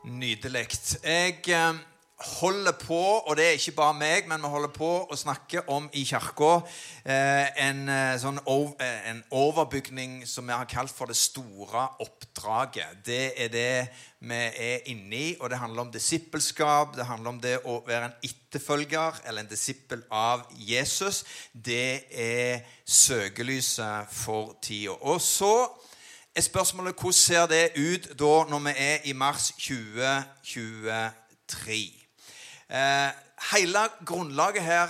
Nydelig. Jeg eh, holder på, og det er ikke bare meg, men vi holder på å snakke om i kirka eh, en, eh, sånn, en overbygning som vi har kalt for det store oppdraget. Det er det vi er inne i, og det handler om disippelskap. Det handler om det å være en etterfølger eller en disippel av Jesus. Det er søkelyset for tida. Og så er spørsmålet hvordan ser det ut da når vi er i mars 2023. Eh, hele grunnlaget her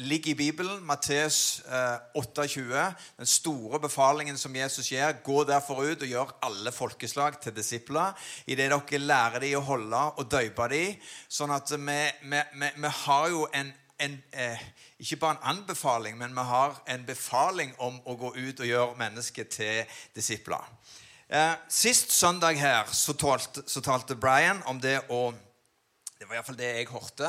ligger i Bibelen, Matteus eh, 28. Den store befalingen som Jesus gir. Gå derfor ut og gjør alle folkeslag til disipler. Idet dere lærer dem å holde og døype dem. Sånn at vi, vi, vi, vi har jo en, en eh, ikke bare en anbefaling, men vi har en befaling om å gå ut og gjøre mennesket til disipler. Eh, sist søndag her så talte, så talte, Brian om det å Det var iallfall det jeg hørte.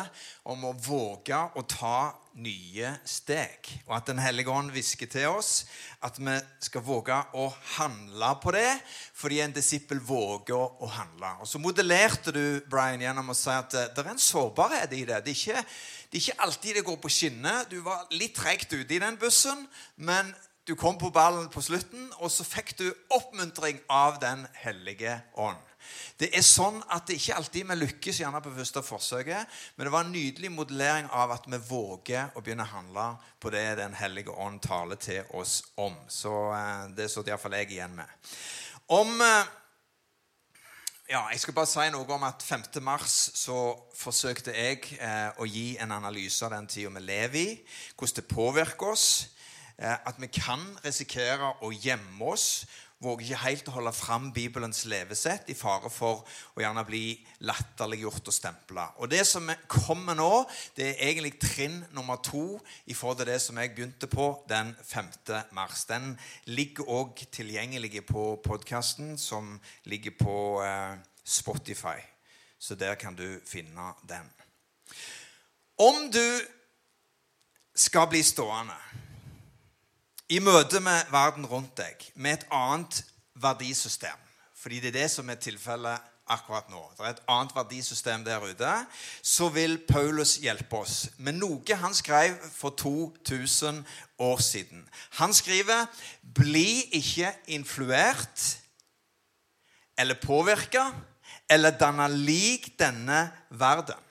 Om å våge å ta nye steg. Og at Den hellige ånd hvisker til oss at vi skal våge å handle på det, fordi en disippel våger å handle. Og Så modellerte du Brian gjennom å si at det er en sårbarhet i det. Det er ikke det er ikke alltid det går på skinner. Du var litt tregt ute i den bussen, men du kom på ballen på slutten, og så fikk du oppmuntring av Den hellige ånd. Det er sånn at det ikke alltid vi lykkes gjerne på første forsøket, men det var en nydelig modellering av at vi våger å begynne å handle på det Den hellige ånd taler til oss om. Så eh, det satt iallfall jeg igjen med. Om eh, ja, jeg skal bare si noe om at 5. mars så forsøkte jeg eh, å gi en analyse av den tida vi lever i, hvordan det påvirker oss. Eh, at vi kan risikere å gjemme oss våger ikke helt å holde fram Bibelens levesett i fare for å gjerne bli latterliggjort og stempla. Og det som kommer nå, det er egentlig trinn nummer to i forhold til det som jeg begynte på den 5. mars. Den ligger òg tilgjengelig på podkasten som ligger på eh, Spotify. Så der kan du finne den. Om du skal bli stående i møte med verden rundt deg med et annet verdisystem. Fordi det er det som er tilfellet akkurat nå. Det er et annet verdisystem der ute. Så vil Paulus hjelpe oss med noe han skrev for 2000 år siden. Han skriver 'Bli ikke influert eller påvirka eller danna lik denne verden'.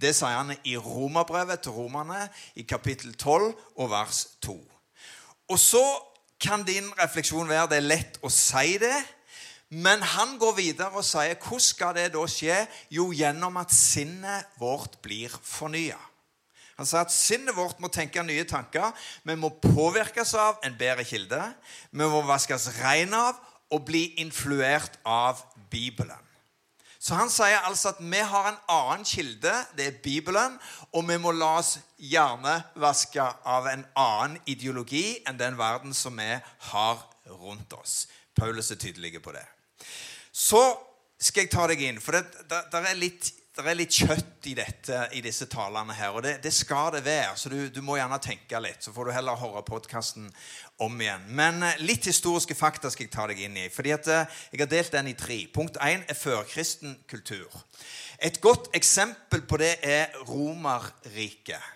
Det sier han i Romerbrevet til romerne i kapittel 12 og vers 2. Og så kan din refleksjon være det er lett å si det. Men han går videre og sier hvordan skal det da skje? Jo, gjennom at sinnet vårt blir fornya. Han sier at sinnet vårt må tenke nye tanker. Vi må påvirkes av en bedre kilde. Vi må vaskes rein av og bli influert av Bibelen. Så han sier altså at vi har en annen kilde, det er Bibelen, og vi må la oss hjernevaske av en annen ideologi enn den verden som vi har rundt oss. Paulus er tydelig på det. Så skal jeg ta deg inn, for det, der, det er litt det er litt kjøtt i, dette, i disse talene her, og det, det skal det være. Så du, du, må gjerne tenke litt, så får du heller høre podkasten om igjen. Men eh, litt historiske fakta skal jeg ta deg inn i. fordi at eh, Jeg har delt den i tre. Punkt én er førkristen kultur. Et godt eksempel på det er Romerriket.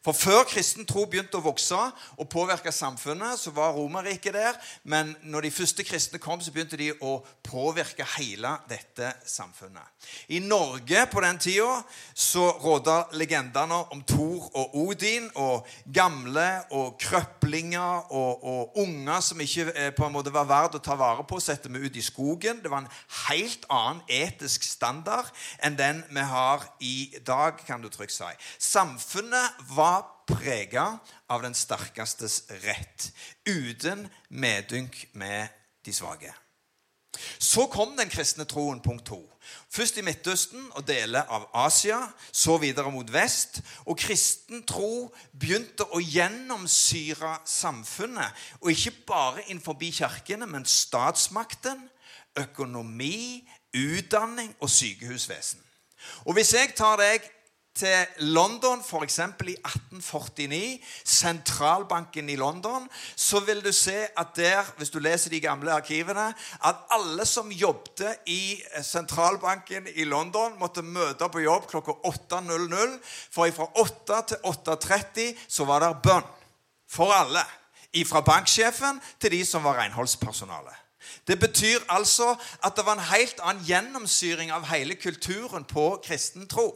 For før kristen tro begynte å vokse og påvirke samfunnet, så var Romerriket der. Men når de første kristne kom, så begynte de å påvirke hele dette samfunnet. I Norge på den tida så råda legendene om Thor og Odin og gamle og krøplinger og, og unger som ikke eh, på en måte var verdt å ta vare på, sette vi ut i skogen. Det var en helt annen etisk standard enn den vi har i dag, kan du trygt si. Samfunnet var var prega av den sterkestes rett, uten medynk med de svake. Så kom den kristne troen, punkt to. Først i Midtøsten og deler av Asia, så videre mot vest. Og kristen tro begynte å gjennomsyre samfunnet. Og ikke bare innenfor kirkene, men statsmakten, økonomi, utdanning og sykehusvesen. Og hvis jeg tar deg til London, f.eks. i 1849, sentralbanken i London, så vil du se at der, hvis du leser de gamle arkivene, at alle som jobbet i sentralbanken i London, måtte møte på jobb klokka 8.00. For fra 8 til 8.30 så var det bønn for alle. Fra banksjefen til de som var renholdspersonale. Det betyr altså at det var en helt annen gjennomsyring av hele kulturen på kristen tro.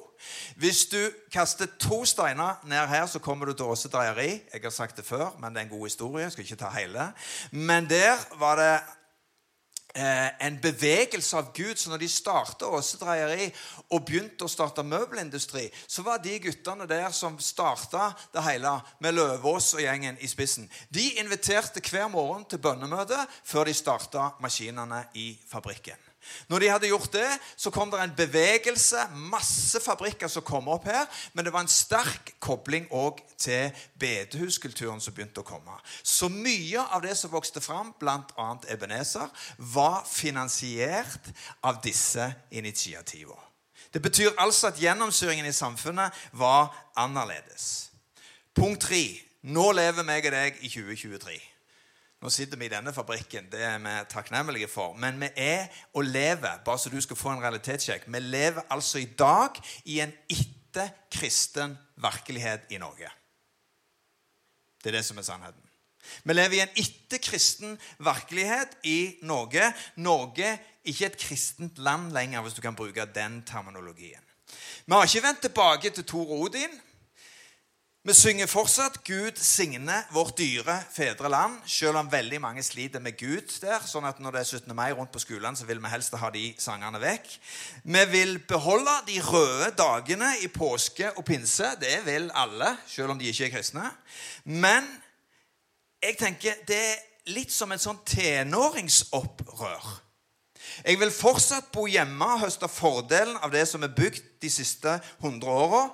Hvis du kaster to steiner ned her, så kommer du til Åse Dreieri. Jeg har sagt det før, men det er en god historie. Jeg skal ikke ta hele. Men der var det en bevegelse av Gud. Så når de starta Åse Dreieri og begynte å starte møbelindustri, så var de guttene der som starta det hele, med Løvaas og gjengen i spissen, de inviterte hver morgen til bønnemøte før de starta maskinene i fabrikken. Når de hadde gjort det, så kom det en bevegelse, masse fabrikker som kom opp her. Men det var en sterk kobling òg til bedehuskulturen som begynte å komme. Så mye av det som vokste fram, bl.a. Ebenezer, var finansiert av disse initiativene. Det betyr altså at gjennomsyringen i samfunnet var annerledes. Punkt tre. Nå lever meg og deg i 2023. Nå sitter vi i denne fabrikken, det er vi takknemlige for. Men vi er og lever, bare så du skal få en realitetssjekk, vi lever altså i dag i en ikke-kristen virkelighet i Norge. Det er det som er sannheten. Vi lever i en ikke-kristen virkelighet i Norge. Norge er ikke et kristent land lenger, hvis du kan bruke den terminologien. Vi har ikke vendt tilbake til Tor Odin. Vi synger fortsatt 'Gud signe vårt dyre fedre land', selv om veldig mange sliter med Gud der. sånn at når det er 17. mai rundt på skolene, så vil vi helst ha de sangene vekk. Vi vil beholde de røde dagene i påske og pinse. Det vil alle, selv om de ikke er kristne. Men jeg tenker det er litt som et sånn tenåringsopprør. Jeg vil fortsatt bo hjemme og høste fordelen av det som er bygd de siste 100 åra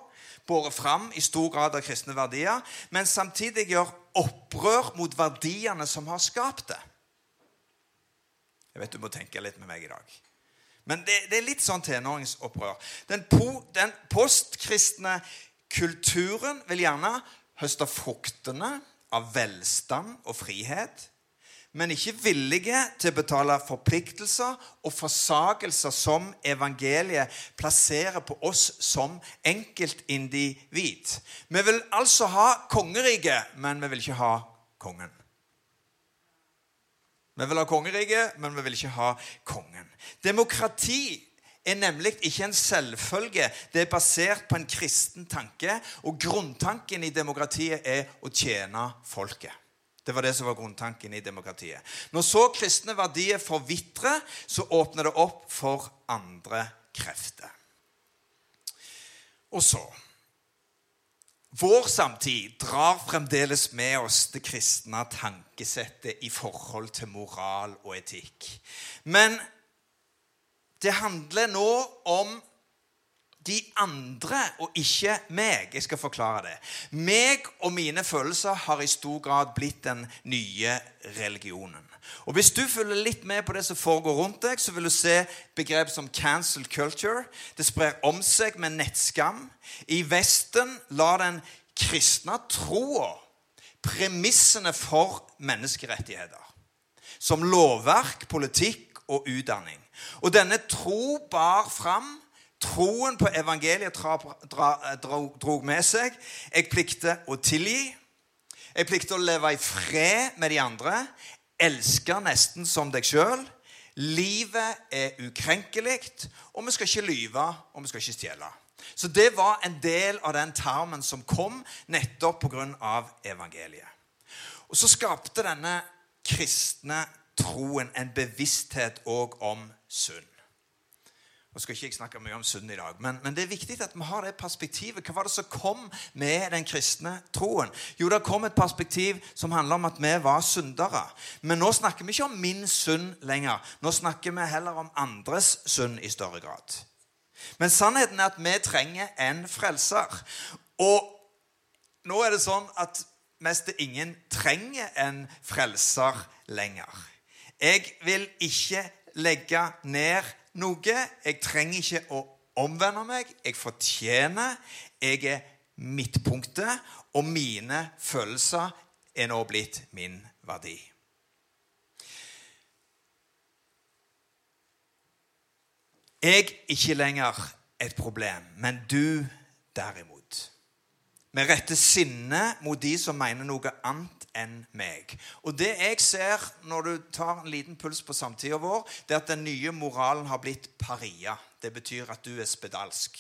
båret fram i stor grad av kristne verdier, men samtidig gjør opprør mot verdiene som har skapt det. Jeg vet du må tenke litt med meg i dag. Men det, det er litt sånn tenåringsopprør. Den, po, den postkristne kulturen vil gjerne høste fruktene av velstand og frihet men ikke villige til å betale forpliktelser og forsagelser som evangeliet plasserer på oss som enkeltindivid. Vi vil altså ha kongeriket, men vi vil ikke ha kongen. Vi vil ha kongeriket, men vi vil ikke ha kongen. Demokrati er nemlig ikke en selvfølge. Det er basert på en kristen tanke, og grunntanken i demokratiet er å tjene folket. Det var det som var grunntanken i demokratiet. Når så kristne verdier forvitrer, så åpner det opp for andre krefter. Og så Vår samtid drar fremdeles med oss det kristne tankesettet i forhold til moral og etikk. Men det handler nå om de andre og ikke meg. Jeg skal forklare det. Meg og mine følelser har i stor grad blitt den nye religionen. Og Hvis du følger litt med på det som foregår rundt deg, så vil du se begrep som cancel culture. Det sprer om seg med nettskam. I Vesten lar den kristne troa premissene for menneskerettigheter. Som lovverk, politikk og utdanning. Og denne tro bar fram Troen på evangeliet dro med seg. Jeg plikter å tilgi. Jeg plikter å leve i fred med de andre. Elske nesten som deg sjøl. Livet er ukrenkelig, og vi skal ikke lyve, og vi skal ikke stjele. Så det var en del av den termen som kom nettopp pga. evangeliet. Og så skapte denne kristne troen en bevissthet òg om synd. Nå skal ikke jeg snakke mye om synd i dag, men, men, det er viktig at vi har det perspektivet. Hva var det som kom med den kristne troen? Jo, det kom et perspektiv som handler om at vi var syndere. Men nå snakker vi ikke om min synd lenger. Nå snakker vi heller om andres synd i større grad. Men sannheten er at vi trenger en frelser. Og nå er det sånn at mest ingen trenger en frelser lenger. Jeg vil ikke legge ned noe. Jeg trenger ikke å omvende meg. Jeg fortjener. Jeg er midtpunktet. Og mine følelser er nå blitt min verdi. Jeg er ikke lenger et problem, men du derimot. Vi retter sinne mot de som mener noe annet enn meg. Og det jeg ser når du tar en liten puls på samtida vår, det er at den nye moralen har blitt paria. Det betyr at du er spedalsk.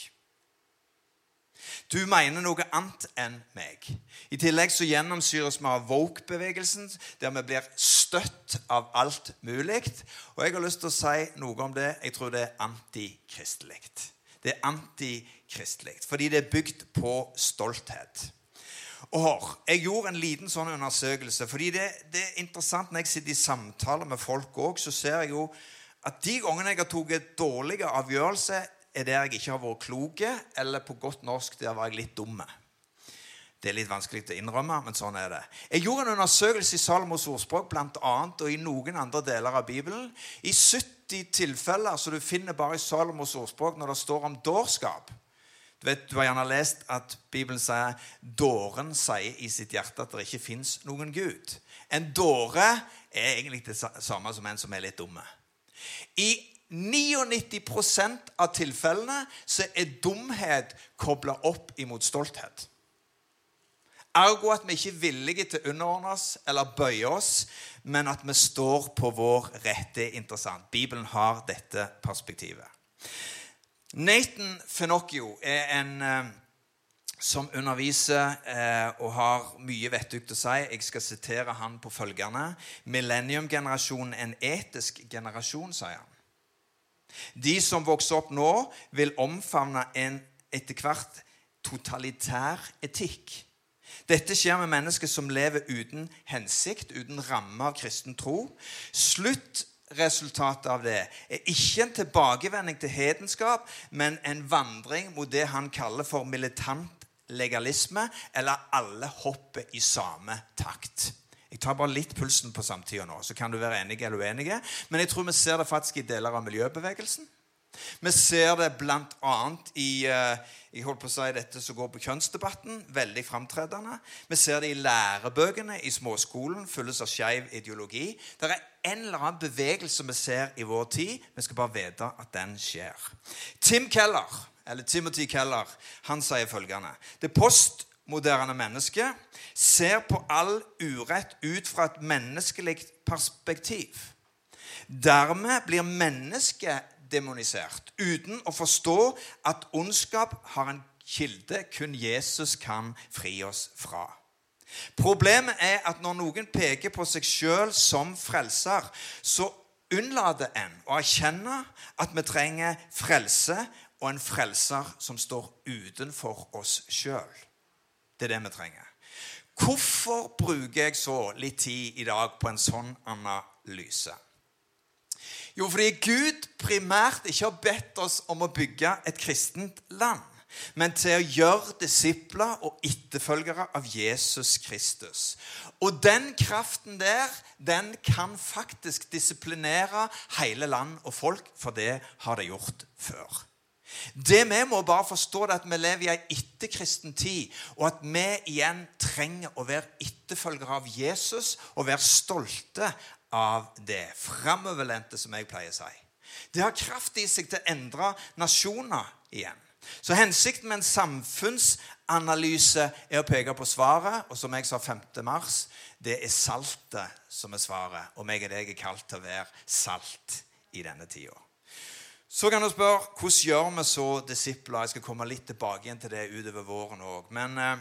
Du mener noe annet enn meg. I tillegg så gjennomsyres vi av woke-bevegelsen, der vi blir støtt av alt mulig. Og jeg har lyst til å si noe om det. Jeg tror det er antikristelig. Det er antikristelig fordi det er bygd på stolthet. Hør, Jeg gjorde en liten sånn undersøkelse. fordi det, det er interessant Når jeg sitter i samtaler med folk òg, så ser jeg jo at de gangene jeg har tatt dårlige avgjørelser, er der jeg ikke har vært klok, eller på godt norsk der var jeg litt dum. Det er litt vanskelig å innrømme, men sånn er det. Jeg gjorde en undersøkelse i Salomos ordspråk blant annet, og i noen andre deler av Bibelen. I 70 tilfeller som du finner bare i Salomos ordspråk når det står om dårskap. Du vet, du har gjerne lest at Bibelen sier dåren sier i sitt hjerte at det ikke fins noen Gud. En dåre er egentlig det samme som en som er litt dumme. I 99% av tilfellene så er dumhet kobla opp imot stolthet. Ergo at vi ikke er villige til å underordne oss eller bøye oss, men at vi står på vår rette. Er interessant. Bibelen har dette perspektivet. Nathan Finocchio er en eh, som underviser eh, og har mye vettugt å si. Jeg skal sitere han på følgende.: Millennium-generasjonen en etisk generasjon, sier han. De som vokser opp nå, vil omfavne en etter hvert totalitær etikk. Dette skjer med mennesker som lever uten hensikt, uten ramme av kristen tro. Sluttresultatet av det er ikke en tilbakevending til hedenskap, men en vandring mot det han kaller for militant legalisme, eller alle hopper i samme takt. Jeg tar bare litt pulsen på samtida nå, så kan du være enig eller uenig. Men jeg tror vi ser det faktisk i deler av miljøbevegelsen. Vi ser det bl.a. i eh, jeg holdt på å si dette som går på kjønnsdebatten. Veldig framtredende. Vi ser det i lærebøkene i småskolen, fylles av skeiv ideologi. Det er en eller annen bevegelse vi ser i vår tid. Vi skal bare vite at den skjer. Tim Keller, eller Timothy Keller han sier følgende Det postmoderne mennesket menneske ser på all urett ut fra et menneskelig perspektiv. Dermed blir mennesket demonisert uten å forstå at ondskap har en kilde kun Jesus kan fri oss fra. Problemet er at når noen peker på seg sjøl som frelser, så unnlater en å erkjenne at vi trenger frelse og en frelser som står utenfor oss sjøl. Det er det vi trenger. Hvorfor bruker jeg så litt tid i dag på en sånn analyse? Jo, fordi Gud primært ikke har bedt oss om å bygge et kristent land, men til å gjøre disipler og etterfølgere av Jesus Kristus. Og den kraften der, den kan faktisk disiplinere hele land og folk, for det har det gjort før. Det vi må bare forstå, er at vi lever i ei etterkristen tid, og at vi igjen trenger å være etterfølgere av Jesus og være stolte av det. Framoverlente, som jeg pleier å si. Det har kraft i seg til å endre nasjoner igjen. Så hensikten med en samfunnsanalyse er å peke på svaret, og som jeg sa 5. mars, det er saltet som er svaret. Og meg og deg er kalt til å være salt i denne tida. Så kan du spørre hvordan gjør vi så disipler? Jeg skal komme litt tilbake igjen til det utover våren òg. Men eh,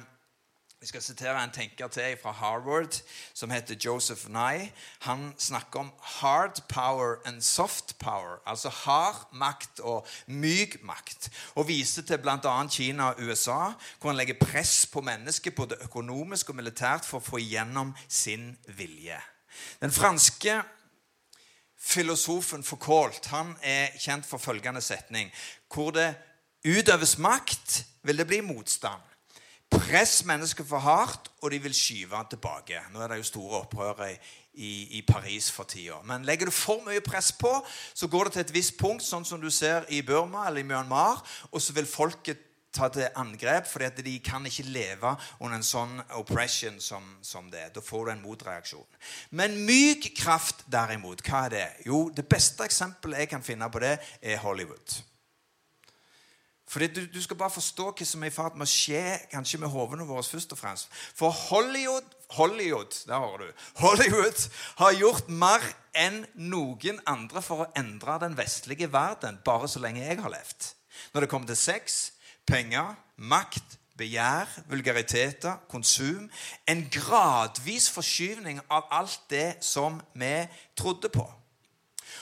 vi skal sitere en tenker til fra Harvard som heter Joseph Nye. Han snakker om hard power and soft power, altså hard makt og myk makt. Og viser til bl.a. Kina og USA, hvor han legger press på mennesker både økonomisk og militært for å få igjennom sin vilje. Den franske filosofen Foucault han er kjent for følgende setning Hvor det utøves makt, vil det bli motstand. Press mennesker for hardt, og de vil skyve tilbake. Nå er det jo store opprør i, i, Paris for tida. Men legger du for mye press på, så går det til et visst punkt, sånn som du ser i Burma eller i Myanmar, og så vil folket ta til angrep, fordi at de kan ikke leve under en sånn oppression som, som det. Da får du en motreaksjon. Men myk kraft, derimot, hva er det? Jo, det beste eksempelet jeg kan finne på det, er Hollywood. Fordi du, du, skal bare forstå hva som er i ferd med å skje kanskje med hodene våre først og fremst. For Hollywood, Hollywood, der har du, Hollywood har gjort mer enn noen andre for å endre den vestlige verden bare så lenge jeg har levd. Når det kommer til sex, penger, makt, begjær, vulgariteter, konsum En gradvis forskyvning av alt det som vi trodde på.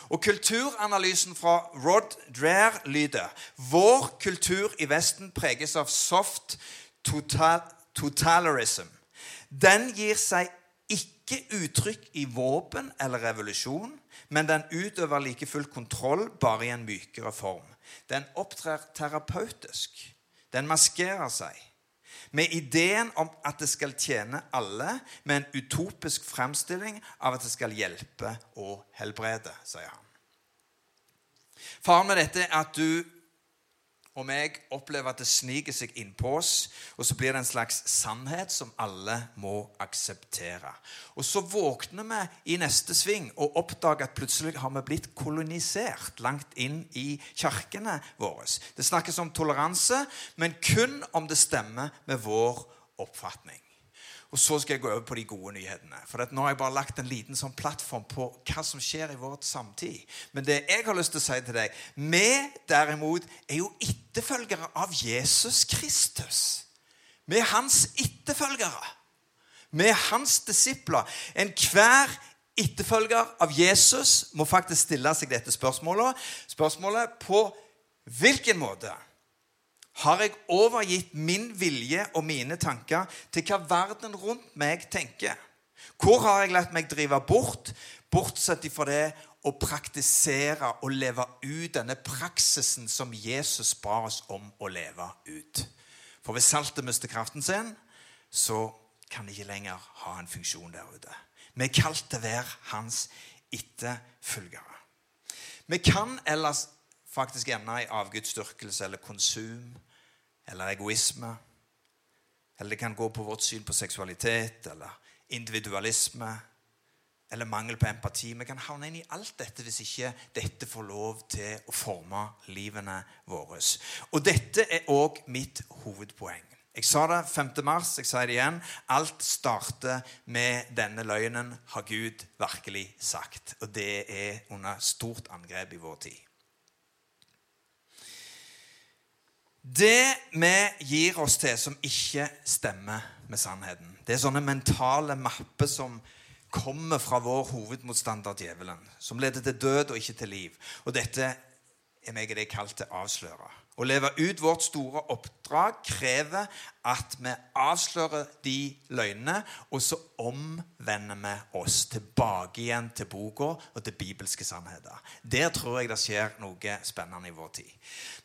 Og Kulturanalysen fra Rod Dreher lyder Vår kultur i Vesten preges av soft total totalarism. Den gir seg ikke uttrykk i våpen eller revolusjon, men den utøver like fullt kontroll, bare i en mykere form. Den opptrer terapeutisk. Den maskerer seg. Med ideen om at det skal tjene alle, med en utopisk fremstilling av at det skal hjelpe og helbrede, sier han. Faren med dette er at du og meg opplever at det sniker seg innpå oss, og så blir det en slags sannhet som alle må akseptere. Og så våkner vi i neste sving og oppdager at plutselig har vi blitt kolonisert langt inn i kirkene våre. Det snakkes om toleranse, men kun om det stemmer med vår oppfatning. Og så skal jeg gå over på de gode nyhetene. For nå har jeg bare lagt en liten sånn plattform på hva som skjer i vårt samtid. Men det jeg har lyst til å si til deg Vi derimot er jo etterfølgere av Jesus Kristus. Vi er hans etterfølgere. Vi er hans disipler. Enhver etterfølger av Jesus må faktisk stille seg dette spørsmålet. Spørsmålet på hvilken måte har jeg overgitt min vilje og mine tanker til hva verden rundt meg tenker? Hvor har jeg latt meg drive bort, bortsett fra det å praktisere og leve ut denne praksisen som Jesus ba oss om å leve ut? For hvis saltet mister kraften sin, så kan det ikke lenger ha en funksjon der ute. Vi er kalt til å være hans etterfølgere. Vi kan ellers faktisk ende i avgudsdyrkelse eller konsum eller egoisme. Eller det kan gå på vårt syn på seksualitet eller individualisme eller mangel på empati. Vi kan havne inn i alt dette hvis ikke dette får lov til å forme livene våre. Og dette er òg mitt hovedpoeng. Jeg sa det 5. mars, jeg sier det igjen. Alt starter med denne løgnen, har Gud virkelig sagt. Og det er under stort angrep i vår tid. Det vi gir oss til som ikke stemmer med sannheten, det er sånne mentale mapper som kommer fra vår hovedmotstander djevelen, som leder til død og ikke til liv. Og dette er meg det kalt til å avsløre. Å leve ut vårt store oppdrag krever at vi avslører de løgnene, og så omvender vi oss tilbake igjen til boka og til bibelske sannheter. Der tror jeg det skjer noe spennende i vår tid.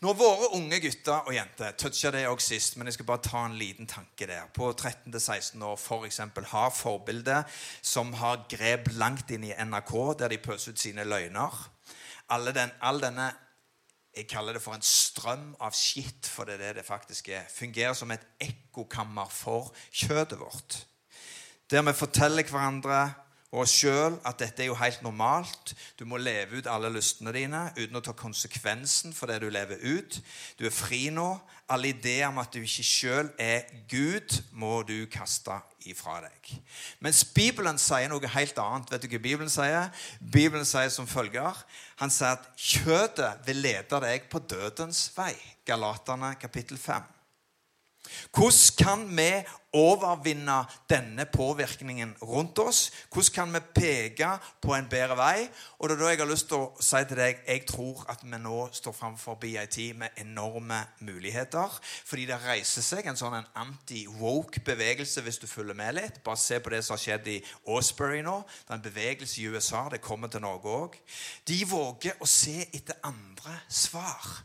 Når våre unge gutter og jenter toucha det også sist, men jeg skal bare ta en liten tanke der. På 13-16 år. For har forbilder som har grep langt inn i NRK, der de pøser ut sine løgner. Den, all denne jeg kaller det for en strøm av skitt, for det er det det faktisk er. Fungerer som et ekkokammer for kjøttet vårt. Der vi forteller hverandre og oss sjøl at dette er jo helt normalt. Du må leve ut alle lystene dine uten å ta konsekvensen for det du lever ut. Du er fri nå. Alle ideer om at du ikke sjøl er Gud, må du kaste ifra deg. Mens Bibelen sier noe helt annet. Vet du hva Bibelen sier? Bibelen sier som følger. Han sier at kjøttet vil lede deg på dødens vei. Galaterne kapittel 5. Hvordan kan vi overvinne denne påvirkningen rundt oss? Hvordan kan vi peke på en bedre vei? Og det er da jeg har lyst til å si til deg jeg tror at vi nå står framfor BIT med enorme muligheter. Fordi det reiser seg en sånn anti-woke-bevegelse, hvis du følger med litt. Bare se på det som har skjedd i Osbury nå. Det er en bevegelse i USA. Det kommer til Norge òg. De våger å se etter andre svar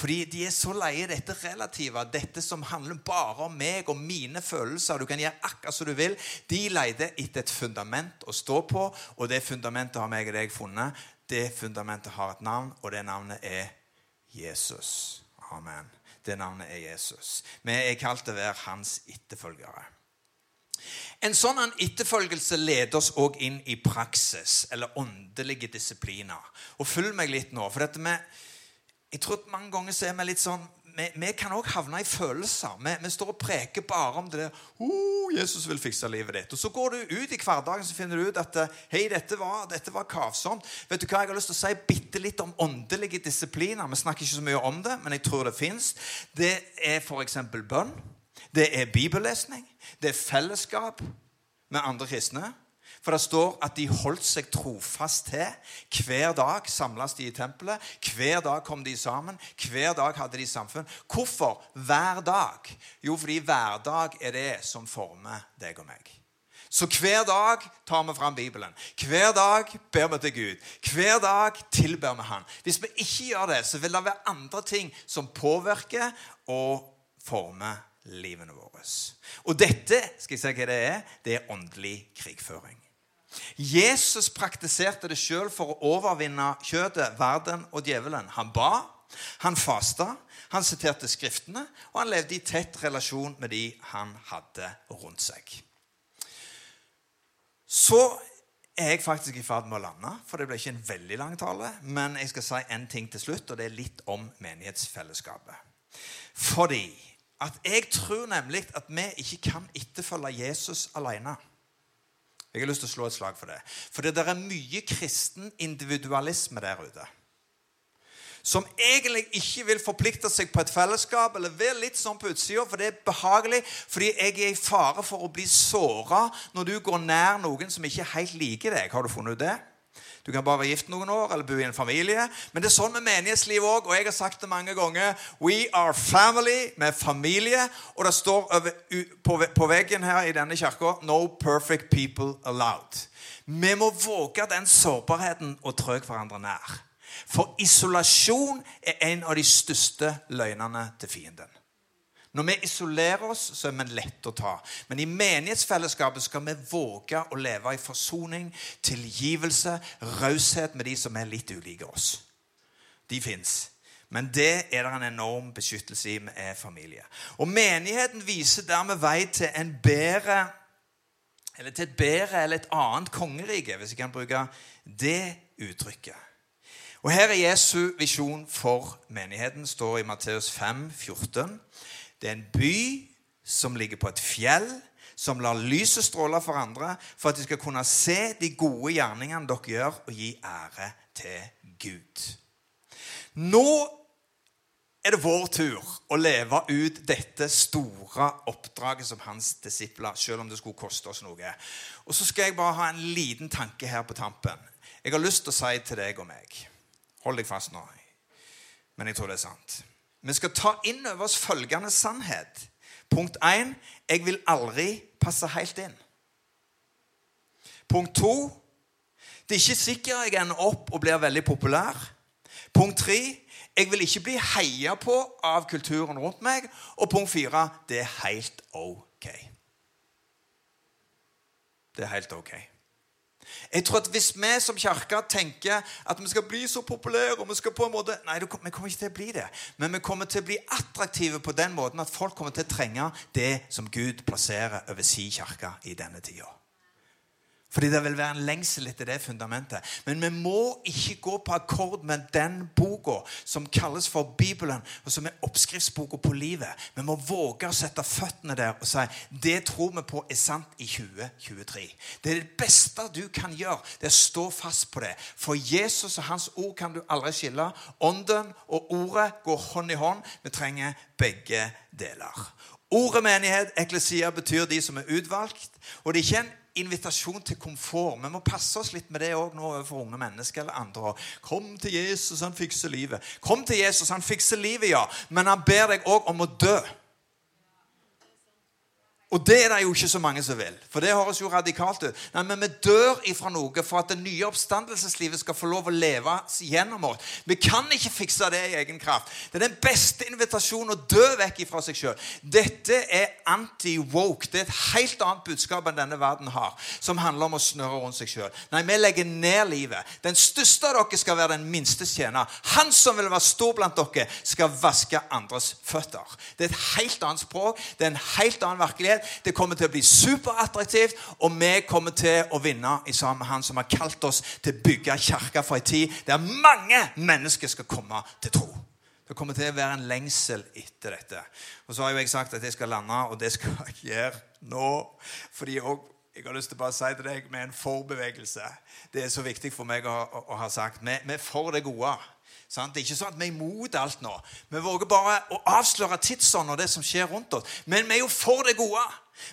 Fordi de er så leie dette relative, dette som handler bare om meg og mine følelser. Du kan gjøre akkurat som du vil. De leide etter et fundament å stå på, og det fundamentet har meg og deg funnet. Det fundamentet har et navn, og det navnet er Jesus. Amen. Det navnet er Jesus. Vi er kalt til å være hans etterfølgere. En sånn etterfølgelse leder oss òg inn i praksis, eller åndelige disipliner. Og Følg meg litt nå. for dette med, jeg tror at Mange ganger så er vi litt sånn vi, vi kan òg havne i følelser. Vi, vi, står og preker bare om det der. Oh, 'Jesus vil fikse livet ditt.' Og Så går du ut i hverdagen så finner du ut at hei, dette var, dette var kavsomt. Vet du hva, Jeg har lyst til å si bitte litt om åndelige disipliner. Vi snakker ikke så mye om det, men jeg tror det fins. Det er f.eks. bønn. Det er bibellesning. Det er fellesskap med andre kristne. For det står at de holdt seg trofast til. Hver dag samles de i tempelet. Hver dag kom de sammen. Hver dag hadde de samfunn. Hvorfor hver dag? Jo, fordi hver dag er det som former deg og meg. Så hver dag tar vi fram Bibelen. Hver dag ber vi til Gud. Hver dag tilber vi Han. Hvis vi ikke gjør det, så vil det være andre ting som påvirker og former livene våre. Og dette skal jeg si hva det er, det er åndelig krigføring. Jesus praktiserte det sjøl for å overvinne kjødet, verden og djevelen. Han ba, han fasta, han siterte Skriftene, og han levde i tett relasjon med de han hadde rundt seg. Så er jeg faktisk i ferd med å lande, for det ble ikke en veldig lang tale. Men jeg skal si en ting til slutt, og det er litt om menighetsfellesskapet. Fordi at jeg tror nemlig at vi ikke kan etterfølge Jesus alene. Jeg har lyst til å slå et slag for det. For det er mye kristen individualisme der ute. Som egentlig ikke vil forplikte seg på et fellesskap eller være litt sånn på utsida, for det er behagelig. Fordi jeg er i fare for å bli såra når du går nær noen som ikke helt liker deg. Har du funnet ut det? Du kan bare være gift noen år eller bo i en familie. Men det er sånn med menighetsliv òg. Og jeg har sagt det mange ganger. We are family med familie. Og det står på, veggen her i denne kirka No perfect people allowed. Vi må våge den sårbarheten og trø hverandre nær. For isolasjon er en av de største løgnene til fienden. Når vi isolerer oss, så er vi lett å ta. Men i menighetsfellesskapet skal vi våge å leve i forsoning, tilgivelse, raushet med de som er litt ulike oss. De fins. Men det er det en enorm beskyttelse i. Vi er familie. Og menigheten viser dermed vei til en bedre eller til et bedre eller et annet kongerike, hvis jeg kan bruke det uttrykket. Og Her er Jesu visjon for menigheten, står i Matteus 5, 14. Det er en by som ligger på et fjell, som lar lyset stråle for andre, for at de skal kunne se de gode gjerningene dere gjør, og gi ære til Gud. Nå er det vår tur å leve ut dette store oppdraget som hans disipler, selv om det skulle koste oss noe. Og så skal jeg bare ha en liten tanke her på tampen. Jeg har lyst til å si til deg og meg Hold deg fast nå. Men jeg tror det er sant. Vi skal ta inn over oss følgende sannhet. Punkt 1. Jeg vil aldri passe helt inn. Punkt 2. Det er ikke sikkert jeg ender opp og blir veldig populær. Punkt 3. Jeg vil ikke bli heia på av kulturen rundt meg. Og punkt 4. Det er helt ok. Det er helt ok. Jeg tror at Hvis vi som kirke tenker at vi skal bli så populære og vi skal på en måte, Nei, vi kommer ikke til å bli det. Men vi kommer til å bli attraktive på den måten at folk kommer til å trenge det som Gud plasserer over sin kirke i denne tida. Fordi det vil være en lengsel etter det fundamentet. Men vi må ikke gå på akkord med den boka som kalles for Bibelen, og som er oppskriftsboka på livet. Vi må våge å sette føttene der og si det tror vi på er sant i 2023. Det er det beste du kan gjøre. Det er å stå fast på det. For Jesus og hans ord kan du aldri skille. Ånden og ordet går hånd i hånd. Vi trenger begge deler. Ordet menighet, eklesia, betyr de som er utvalgt. Og det er ikke en invitasjon til komfort. Vi må passe oss litt med det òg nå overfor unge mennesker eller andre. Kom til Jesus, han fikser livet. Kom til Jesus, han fikser livet, ja. Men han ber deg òg om å dø. Og det er det jo ikke så mange som vil. For det høres jo radikalt ut. Nei, Men vi dør ifra noe for at det nye oppstandelseslivet skal få lov å leve gjennom oss. Vi kan ikke fikse det i egen kraft. Det er den beste invitasjonen å dø vekk ifra seg sjøl. Dette er anti-woke. Det er et helt annet budskap enn denne verden har, som handler om å snøre rundt seg sjøl. Nei, vi legger ned livet. Den største av dere skal være den minste tjener. Han som vil være stor blant dere, skal vaske andres føtter. Det er et helt annet språk. Det er en helt annen virkelighet. Det kommer til å bli superattraktivt, og vi kommer til å vinne i sammen med Han som har kalt oss til å bygge kirke for en tid der mange mennesker skal komme til tro. Det kommer til å være en lengsel etter dette. Og så har jo jeg sagt at jeg skal lande, og det skal jeg gjøre nå. Fordi jeg har lyst til å bare si til deg med en forbevegelse. Det er så viktig for meg å, å, å ha sagt. Vi er for det gode. Sant? Det er ikke sånn at vi er imot alt nå. Vi våger bare å avsløre tidsånden og det som skjer rundt oss. Men vi er jo for det gode.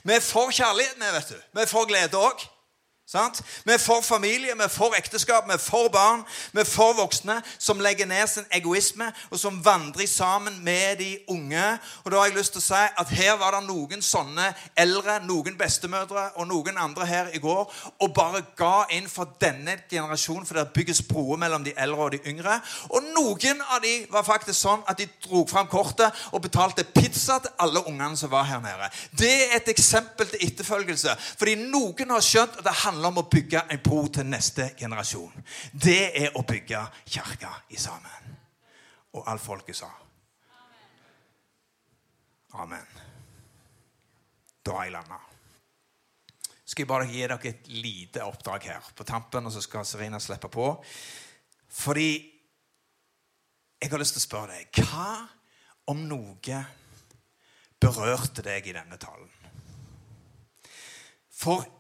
Vi er for kjærlighet, vi, vet du. Vi er for glede òg. Sant? Vi er for familie, vi er for ekteskap, vi er for barn, vi er for voksne som legger ned sin egoisme, og som vandrer sammen med de unge. Og da har jeg lyst til å si at her var det noen sånne eldre, noen bestemødre og noen andre her i går, og bare ga inn for denne generasjonen, for det bygges broer mellom de eldre og de yngre. Og noen av de var faktisk sånn at de dro fram kortet og betalte pizza til alle ungene som var her nede. Det er et eksempel til etterfølgelse, fordi noen har skjønt at det handler handler om å bygge en bro til neste generasjon. Det er å bygge kirka sammen. Og alt folket sa. Amen. Da har jeg landa. Skal jeg bare gi dere et lite oppdrag her på tampen, og så skal Serena slippe på. Fordi jeg har lyst til å spørre deg Hva om noe berørte deg i denne talen? For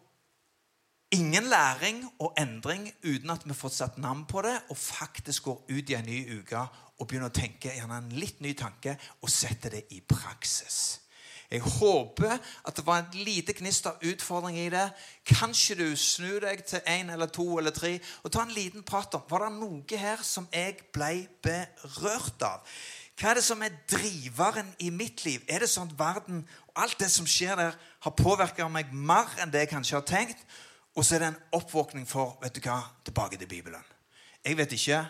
ingen læring og endring uten at vi får satt navn på det og faktisk går ut i en ny uke og begynner å tenke gjerne en litt ny tanke og setter det i praksis. Jeg håper at det var en lite gnist av utfordring i det. Kanskje du snur deg til én eller to eller tre og tar en liten prat om var det noe her som jeg ble berørt av. Hva er det som er driveren i mitt liv? Er det sånn at verden og alt det som skjer der, har påvirka meg mer enn det jeg kanskje har tenkt? Og så er det en oppvåkning for vet du hva, tilbake til Bibelen. Jeg vet ikke.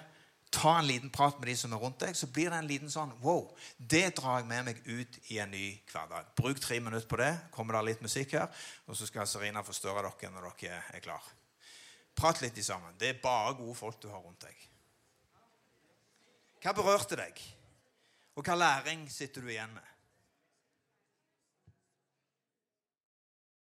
Ta en liten prat med de som er rundt deg, så blir det en liten sånn Wow, det drar jeg med meg ut i en ny hverdag. Bruk tre minutter på det. Kommer det litt musikk her, og så skal Serina forstørre dere når dere er klar. Prat litt sammen. Det er bare gode folk du har rundt deg. Hva berørte deg? Og hva læring sitter du igjen med?